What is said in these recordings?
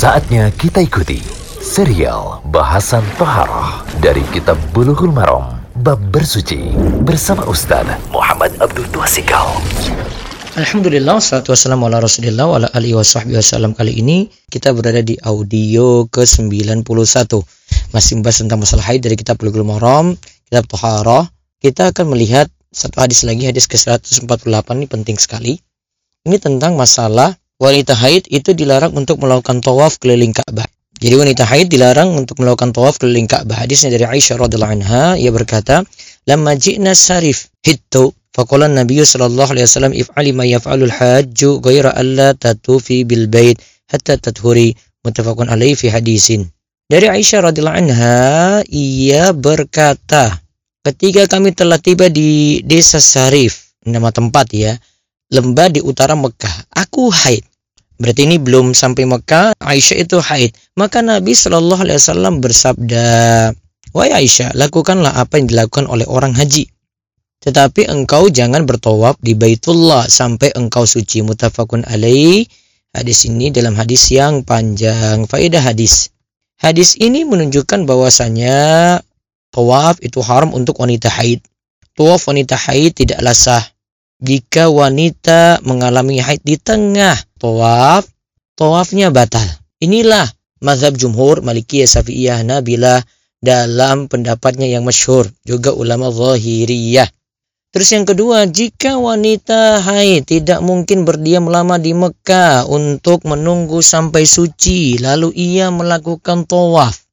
Saatnya kita ikuti serial bahasan Toharoh dari Kitab Bulughul Maram Bab Bersuci bersama Ustaz Muhammad Abdul Tuasikal. Alhamdulillah, salatu wassalamu ala rasulillah wa ala alihi wa sahbihi Kali ini kita berada di audio ke-91. Masih membahas tentang masalah haid dari kitab Bulughul Maram Kitab Toharoh Kita akan melihat satu hadis lagi, hadis ke-148. Ini penting sekali. Ini tentang masalah wanita haid itu dilarang untuk melakukan tawaf keliling Ka'bah. Jadi wanita haid dilarang untuk melakukan tawaf keliling Ka'bah. Hadisnya dari Aisyah radhiallahu anha, ia berkata, "Lamma ji'na sarif hittu faqala an-nabiy sallallahu alaihi wasallam if'ali ma yaf'alu al-hajju ghaira alla tatufi bil bait hatta tathuri." Muttafaqun alaihi fi hadisin. Dari Aisyah radhiallahu anha, ia berkata, ketika kami telah tiba di desa Sarif, nama tempat ya, lembah di utara Mekah, aku haid. Berarti ini belum sampai Mekah, Aisyah itu haid. Maka Nabi Shallallahu Alaihi Wasallam bersabda, Wahai Aisyah, lakukanlah apa yang dilakukan oleh orang haji. Tetapi engkau jangan bertawaf di Baitullah sampai engkau suci. Mutafakun alaih. Hadis ini dalam hadis yang panjang. Faedah hadis. Hadis ini menunjukkan bahwasanya tawaf itu haram untuk wanita haid. Tawaf wanita haid tidaklah sah jika wanita mengalami haid di tengah tawaf, tawafnya batal. Inilah mazhab jumhur Malikiyah Syafi'iyah Nabilah dalam pendapatnya yang masyhur juga ulama zahiriyah. Terus yang kedua, jika wanita haid tidak mungkin berdiam lama di Mekah untuk menunggu sampai suci, lalu ia melakukan tawaf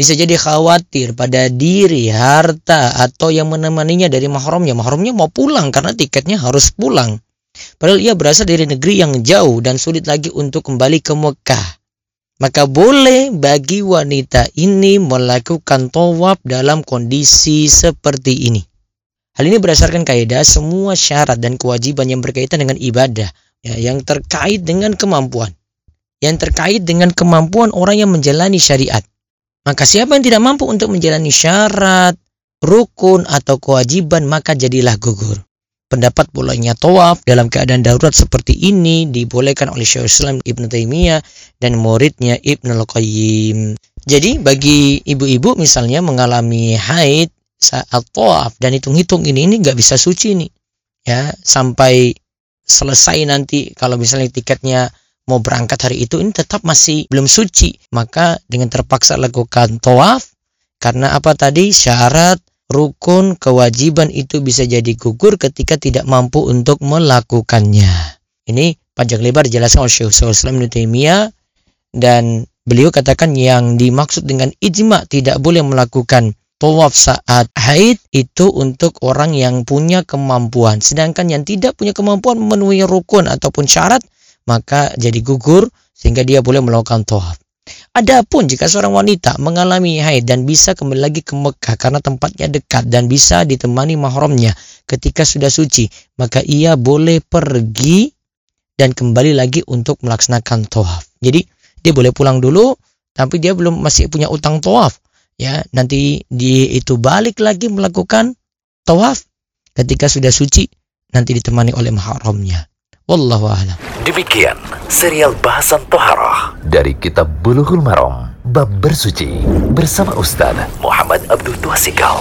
bisa jadi khawatir pada diri, harta, atau yang menemaninya dari mahramnya. Mahramnya mau pulang karena tiketnya harus pulang. Padahal ia berasal dari negeri yang jauh dan sulit lagi untuk kembali ke Mekah. Maka boleh bagi wanita ini melakukan tawaf dalam kondisi seperti ini. Hal ini berdasarkan kaidah semua syarat dan kewajiban yang berkaitan dengan ibadah ya, yang terkait dengan kemampuan. Yang terkait dengan kemampuan orang yang menjalani syariat. Maka siapa yang tidak mampu untuk menjalani syarat, rukun atau kewajiban maka jadilah gugur. Pendapat bolehnya tawaf dalam keadaan darurat seperti ini dibolehkan oleh Syaikhul Islam Ibn Taimiyah dan muridnya Ibn Al-Qayyim. Jadi bagi ibu-ibu misalnya mengalami haid saat tawaf dan hitung-hitung ini ini nggak bisa suci nih ya sampai selesai nanti kalau misalnya tiketnya mau berangkat hari itu ini tetap masih belum suci. Maka dengan terpaksa lakukan tawaf karena apa tadi? Syarat rukun kewajiban itu bisa jadi gugur ketika tidak mampu untuk melakukannya. Ini panjang lebar dijelaskan oleh Syekh Islam Taimiyah dan beliau katakan yang dimaksud dengan ijma tidak boleh melakukan tawaf saat haid itu untuk orang yang punya kemampuan. Sedangkan yang tidak punya kemampuan memenuhi rukun ataupun syarat maka jadi gugur sehingga dia boleh melakukan tawaf. Adapun jika seorang wanita mengalami haid dan bisa kembali lagi ke Mekah karena tempatnya dekat dan bisa ditemani mahramnya ketika sudah suci, maka ia boleh pergi dan kembali lagi untuk melaksanakan tawaf. Jadi dia boleh pulang dulu tapi dia belum masih punya utang tawaf. Ya, nanti dia itu balik lagi melakukan tawaf ketika sudah suci nanti ditemani oleh mahramnya. Wallahu a'lam. Demikian serial bahasan toharah dari kitab Bulughul Maram bab bersuci bersama Ustaz Muhammad Abdul Tuasikal.